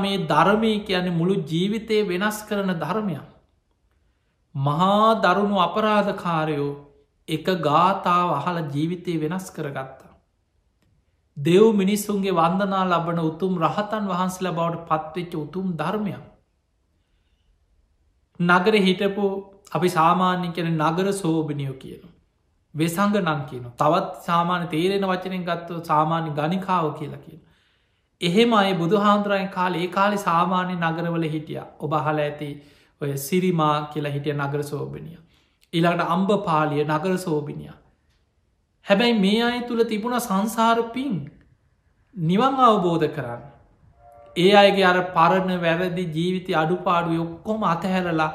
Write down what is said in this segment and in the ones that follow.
මේ ධර්මය කියන්නේ මුළු ජීවිතය වෙනස් කරන ධර්මයක්. මහා දරුණු අපරාධකාරයෝ එක ගාථාව අහල ජීවිතය වෙනස් කරගත්තා. දෙව් මිනිස්සුන්ගේ වන්දනා ලබන උතුම් රහතන් වහන්සේල බවට පත්වෙච්ච උතුම් ධර්මයක්. නගර හිටපු අපි සාමාන්‍ය කැන නගර සෝභනියෝ කියන. වෙසංග නම් කියන තවත් සාමාන්‍ය තේරෙන වචනෙන් ගත්ව සාමාන්‍ය ගනිකාව කියලා කියන. එහෙම අයි බුදු හාන්දුරයන් කාල ඒ කාලි සාමාන්‍ය නගරවල හිටිය ඔබ හල ඇති ඔය සිරිමා කියලා හිටිය නගර සෝභනිය. ඉළඟට අම්බ පාලිය නගර සෝභිනිය. හැබැයි මේ අය තුළ තිබුණ සංසාරපින් නිවන් අවබෝධ කරන්න. ඒ අයගේ අර පරණ වැරදි ජීවිතය අඩුපාඩු ඔක්කොම අතහැරලා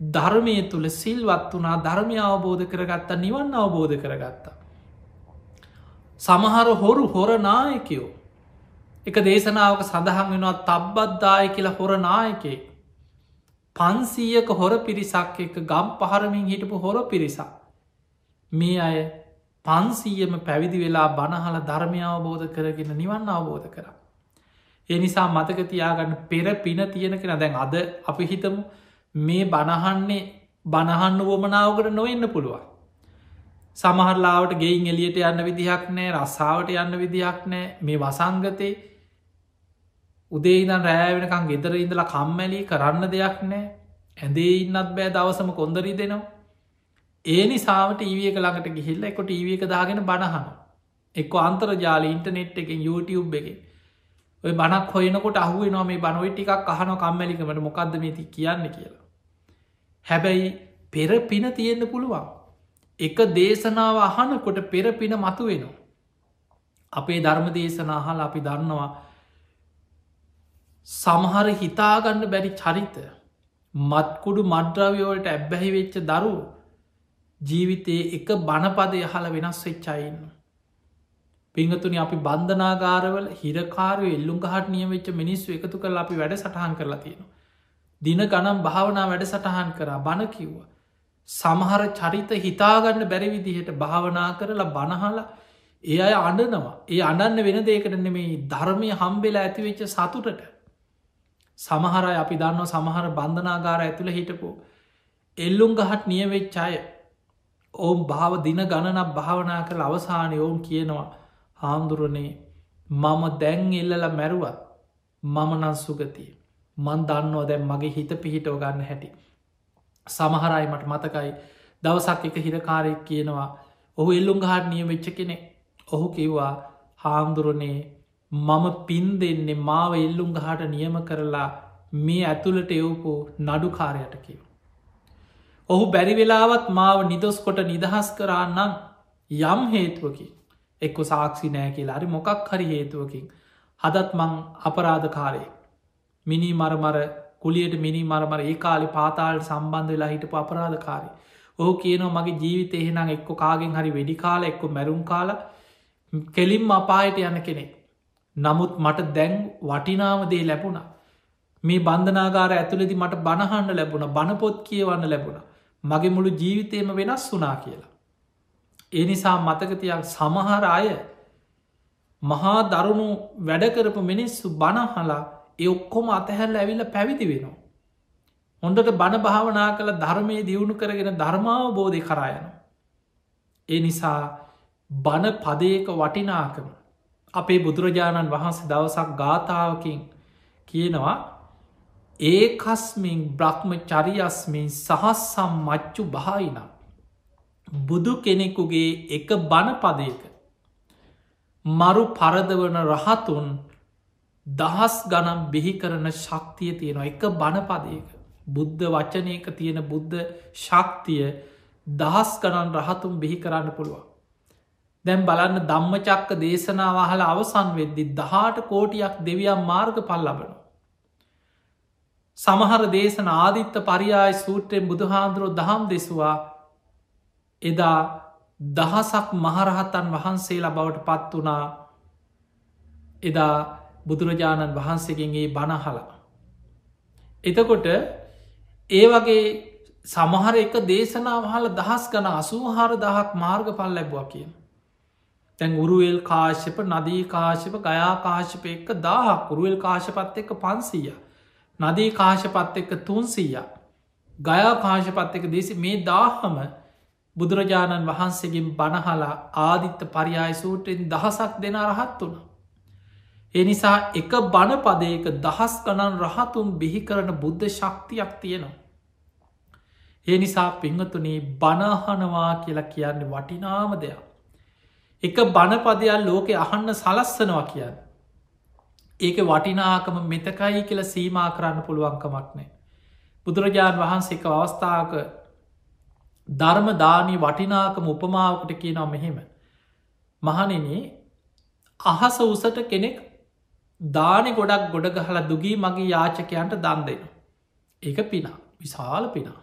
ධර්මය තුළ සිල්වත් වනා ධර්මය අවබෝධ කරගත්තා නිවන් අවබෝධ කරගත්තා. සමහර හොරු හොර නායකයෝ එක දේශනාවක සඳහන් වෙනවා තබ්බද්දාය කියලා හොර නායකේ පන්සීයක හොර පිරිසක් එක ගම් පහරමින් හිටපු හොර පිරිසක් මේ අය පන්සීයම පැවිදි වෙලා බණහල ධර්මය අවබෝධ කරගෙන නිවන් අවබෝධ කර. ඒ නිසා මතකතියාගන්න පෙර පින තියෙන කෙන දැන් අද අපි හිතමු මේ බණහන්නේ බණහන්න වුවමනාවකට නොවෙන්න පුළුවන්. සමහරලාවට ගෙයින් එලියට යන්න විදිහක් නෑ රස්සාාවට යන්න විදිහක් නෑ මේ වසංගතේ උදේදන් රෑවෙනකං ගෙදර ඉඳලා කම්මැලි කරන්න දෙයක් නෑ ඇඳේ ඉන්නත් බෑ දවසම කොන්දරී දෙනවා. ඒ නිසාට ඊවියක ළඟට ගිහිල්ල එක ටීවියක දාගෙන බණහන එක්ක අන්තර්ජාල ඉන්ටනෙට් එක YouTube එක ඔය බනක් හොයනකොට අහුව නො මේ බනොයි ටිකක් අහන කම්මැලිකමට මොකක්ද මේති කියන්න කියලා. හැබැයි පෙර පින තියෙන්න්න පුළුවන්. එක දේශනාව අහනකොට පෙර පින මතු වෙනවා. අපේ ධර්ම දේශනාහල් අපි දන්නවා සමහර හිතාගන්න බැරි චරිත මත්කුඩු මඩ්‍රවයෝලට ඇබ්බැහි වෙච්ච දරු ජීවිතයේ එක බණපදය හල වෙනස් වෙච්චයින්න. පිංහතුනි අපි බන්ධනාගාරවල හිරකාරය එල්ලුම් ගහට නියවෙච්ච මිනිස්සු එකතු කල් අපි වැඩ සටහන් කරලා තියෙන. දින ගනම් භාවනා වැඩ සටහන් කරා බණ කිව්ව. සමහර චරිත හිතාගන්න බැරි විදිහට භාවනා කරලා බණහලා ඒ අය අඩනවා ඒ අඩන්න වෙන දේකට නෙමේ ධර්මය හම්බෙලා ඇතිවෙච්ච සතුටට සමහරයි අපි දන්න සමහර බන්ධනාගාර ඇතුළ හිටපු එල්ලුම් ගහට නියවෙච්චාය ඔවුන් භාව දින ගණනක් භාවනා කළ අවසානය ඔවුන් කියනවා හාමුදුරනේ මම දැන් එල්ලල මැරුවත් මම නන් සුගතිය. මන් දන්නවා දැම් මගේ හිත පිහිටෝ ගන්න හැටි. සමහරයි මට මතකයි දවසක් එක හිරකාරයෙක් කියනවා ඔහු එල්ලුම් ගහට නිය වෙච්ච කෙනෙ ඔහු කිව්වා හාමුදුරනේ මම පින් දෙන්නේ මාව එල්ලුම් ගහට නියම කරලා මේ ඇතුළට එවපු නඩුකාරයට කිව. ඔහු බැරි වෙලාවත් මාව නිදොස් කොට නිදහස් කරන්නම් යම් හේතුවකින් එක්ක සාක්ෂි නෑ කියලා. හරි මොකක් හරි හේතුවකින් හදත් මං අපරාධකාරය මිනි මරමර කුලියට මිනි මරමර ඒ කාලි පාතාල් සම්බන්ධ වෙලා හිට අපරාධකාරය ඕහ කියනවා මගේ ජීවිත එහෙනම් එක්ක කාගෙන් හරි වෙඩි කාල එක්ක මැරුම් කාල කෙලින්ම අපායට යන කෙනෙක්. නමුත් මට දැන් වටිනාවදේ ලැබුණ මේ බන්ධනාගාර ඇතුළෙදි මට බණහන්ඩ ලැබුණ බණපොත් කියවන්න ලැබුණ මගේ මුළු ජීවිතයම වෙනස් වනා කියලා. ඒ නිසා මතකතියක් සමහර අය මහා දරුණු වැඩකරපු මිනිස්සු බණහලා ඒ ඔක්කොම අතහැල්ල ඇවිල්ල පැවිදි වෙනවා. හොඳට බණ භාවනා කළ ධර්මය දියුණු කරගෙන ධර්මාව බෝධය කරයන. ඒ නිසා බණ පදයක වටිනාකම අපේ බුදුරජාණන් වහන්සේ දවසක් ගාථාවකින් කියනවා ඒකස්මින් බ්‍රහ්ම චරියස්මින් සහස්සම් මච්චු භායින බුදු කෙනෙකුගේ එක බණපදයක මරු පරදවන රහතුන් දහස් ගනම් බිහි කරන ශක්තිය තියෙනවා. එක බණපදයක බුද්ධ වචනයක තියෙන බුද්ධ ශක්තිය දහස් ගණන් රහතුන් බිහි කරන්න පුළුවන්. දැම් බලන්න ධම්මචක්ක දේශනාවහල අවසන් වෙද්දි දහට කෝටියක් දෙවියම් මාර්ග පල් ලබන. සමහර දේශන ආදිත්ත පරියාය සූත්‍රයෙන් බුදුහාන්දුරුව දහම් දෙසවා එදා දහසක් මහරහතන් වහන්සේලා බවට පත් වනා එදා බුදුරජාණන් වහන්සේගෙන්ගේ බණහලා. එතකොට ඒ වගේ සමහර එක දේශනාවහල දහස් ගන අසූහාර දහක් මාර්ග පල් ලැබවා කියන. තැන් උරුවල් කාශ්‍යප නදී කාශප ගයා කාශප එක්ක දාහක් උරුවල් කාශපත් එක්ක පන්සීය නදී කාශපත් එක්ක තුන්සීය ගයා කාශපත් එක දෙසි මේ දාහම බුදුරජාණන් වහන්සේගෙන් බණහලා ආදිත්ත පරියාය සූටෙන් දහසක් දෙන රහත් වුණ. එනිසා එක බණ පදයක දහස් ගණන් රහතුන් බිහි කරන බුද්ධ ශක්තියක් තියෙනවා. ඒ නිසා පිංහතුනේ බණහනවා කියලා කියන්න වටිනාම දෙයක්. එක බණපදයක් ලෝකෙ අහන්න සලස්සනවා කියන්න. ඒක වටිනාකම මෙතකයි කියල සීමා කරන්න පුළුවන්කමක් නෑ. බුදුරජාණන් වහන්සේ එක අවස්ථාවක ධර්මදානී වටිනාකම උපමාවකට කියනවා මෙහෙම. මහනෙන අහස උසට කෙනෙක් දානෙ ගොඩක් ගොඩ ගහලා දුගී මගේ යාචකයන්ට දන් දෙෙන. ඒක පිනා විශාල පිනා.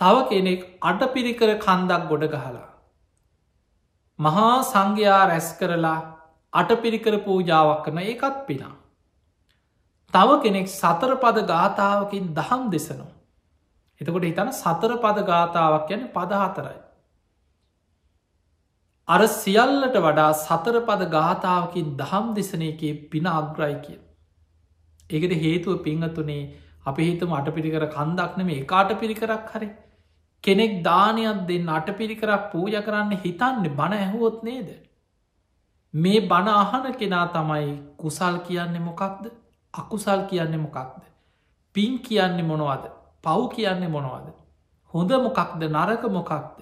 තව කෙනෙක් අට පිරිකර කන්දක් ගොඩ ගහලා. මහා සංඝයා රැස් කරලා අටපිරිකර පූජාවක් කරන ඒකත් පිනා. තව කෙනෙක් සතර පද ගාථාවකින් දහම් දෙසනවා. එතකොට හිතන සතර පද ගාථාවක් යන පදහතරයි. අර සියල්ලට වඩා සතර පද ගාථාවකින් දහම් දෙසනයකේ පින අග්‍රයි කිය. ඒකට හේතුව පිංහතුනේ අපි හිතම අට පිරිකර කන්දක්නම ඒකාට පිරිකරක් හරි කෙනෙක් දානයක් දෙන්න අට පිරිකරක් පූජ කරන්න හිතන්න බණ ඇහුවොත් නේද. මේ බණ අහන කෙනා තමයි කුසල් කියන්නේ මොකක්ද අකුසල් කියන්නේ මොකක්ද. පින් කියන්නේ මොනවද පව් කියන්නේ මොනවද. හොඳ මොකක්ද නරක මොකක්ද.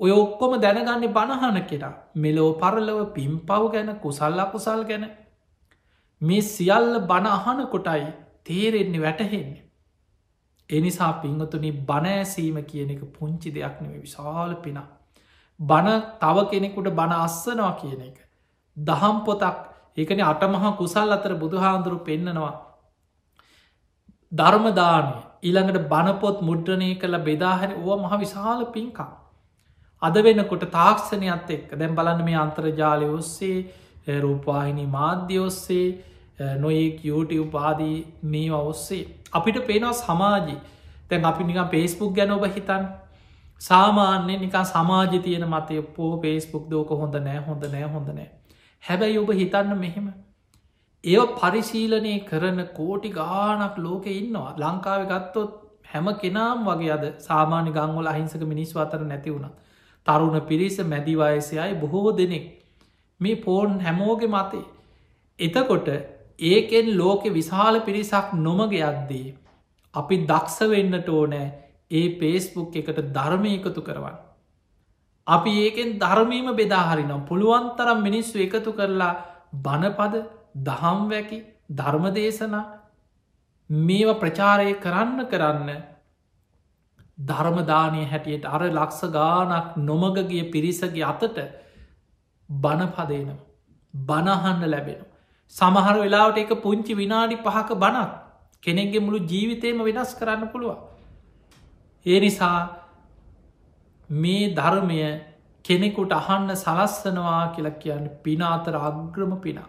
ඔය ඔක්කොම දැනගන්නේ බණහන කෙනා මෙලෝ පරලව පින් පව් ගැන කුසල් අකුසල් ගැන මේ සියල්ල බණ අහන කොටයි තේරෙන්නේ වැටහෙන්නේ. එනිසා පිංහතුනි බණෑසීම කියන එක පුංචි දෙයක් නෙව විශාල පිනා. බණ තව කෙනෙකුට බණ අස්සනවා කියන එක. දහම් පොතක් ඒකන අටමහා කුසල් අතර බුදුහාන්දුරු පෙන්නනවා. ධර්මදානය ඊළඟට බණපොත් මුද්‍රණය කළ බෙදාහැර ඕ මහ විශාල පින්කා. අද වෙනකොට තාක්ෂණයත් එක් දැම් බලන්න මේ අන්තර්ජාලය ඔස්සේ රූපවාහිනි මාධ්‍ය ඔස්සේ Eh, නොයෙක් YouTube පාදී මේ ඔස්සේ. අපිට පේනවා සමාජි. තැන් අපි නිකම් පේස්බුක් ගැන ඔබ හිතන් සාමාන්‍ය නිකා සමාජ තියන මතය පෝ පේස්බුක් දෝක හොඳ නෑ හොඳ නෑ හොඳ නෑ. හැබැයි ඔබ හිතන්න මෙහෙම. ඒ පරිශීලනය කරන කෝටි ගානක් ලෝක ඉන්නවා. ලංකාව ගත්තොත් හැම කෙනම් වගේ අද සාමාන්‍ය ගංවල අහිංසක මිනිස් අතර නැති වුණ. තරුණ පිරිස මැදිවයසයයි බොහෝ දෙනෙක්. මේ පෝර්න් හැමෝගෙ මතේ. එතකොට ඒකෙන් ලෝකෙ විශාල පිරිසක් නොමග යද්දී අපි දක්ෂ වෙන්නට ඕනෑ ඒ පේස්බුක් එකට ධර්මය එකතු කරවන්න අපි ඒකෙන් ධර්මීම බෙදාහරිනම් පුළුවන් තරම් මිනිස්සු එකතු කරලා බණපද දහම් වැකි ධර්මදේශනා මේව ප්‍රචාරය කරන්න කරන්න ධර්මදානය හැටියට අර ලක්ෂ ගානක් නොමගගේ පිරිසගේ අතට බණපදේනම් බණහන්න ලැබෙන. සමහර වෙලාවට එක පුංචි විනාඩි පහක බණක් කෙනෙක්ගේ මුළු ජීවිතයම වෙනස් කරන්න පුළුව. ඒ නිසා මේ ධර්මය කෙනෙකුට අහන්න සලස්සනවා කියලා කියන්න පිනාතර අග්‍රම පිනා.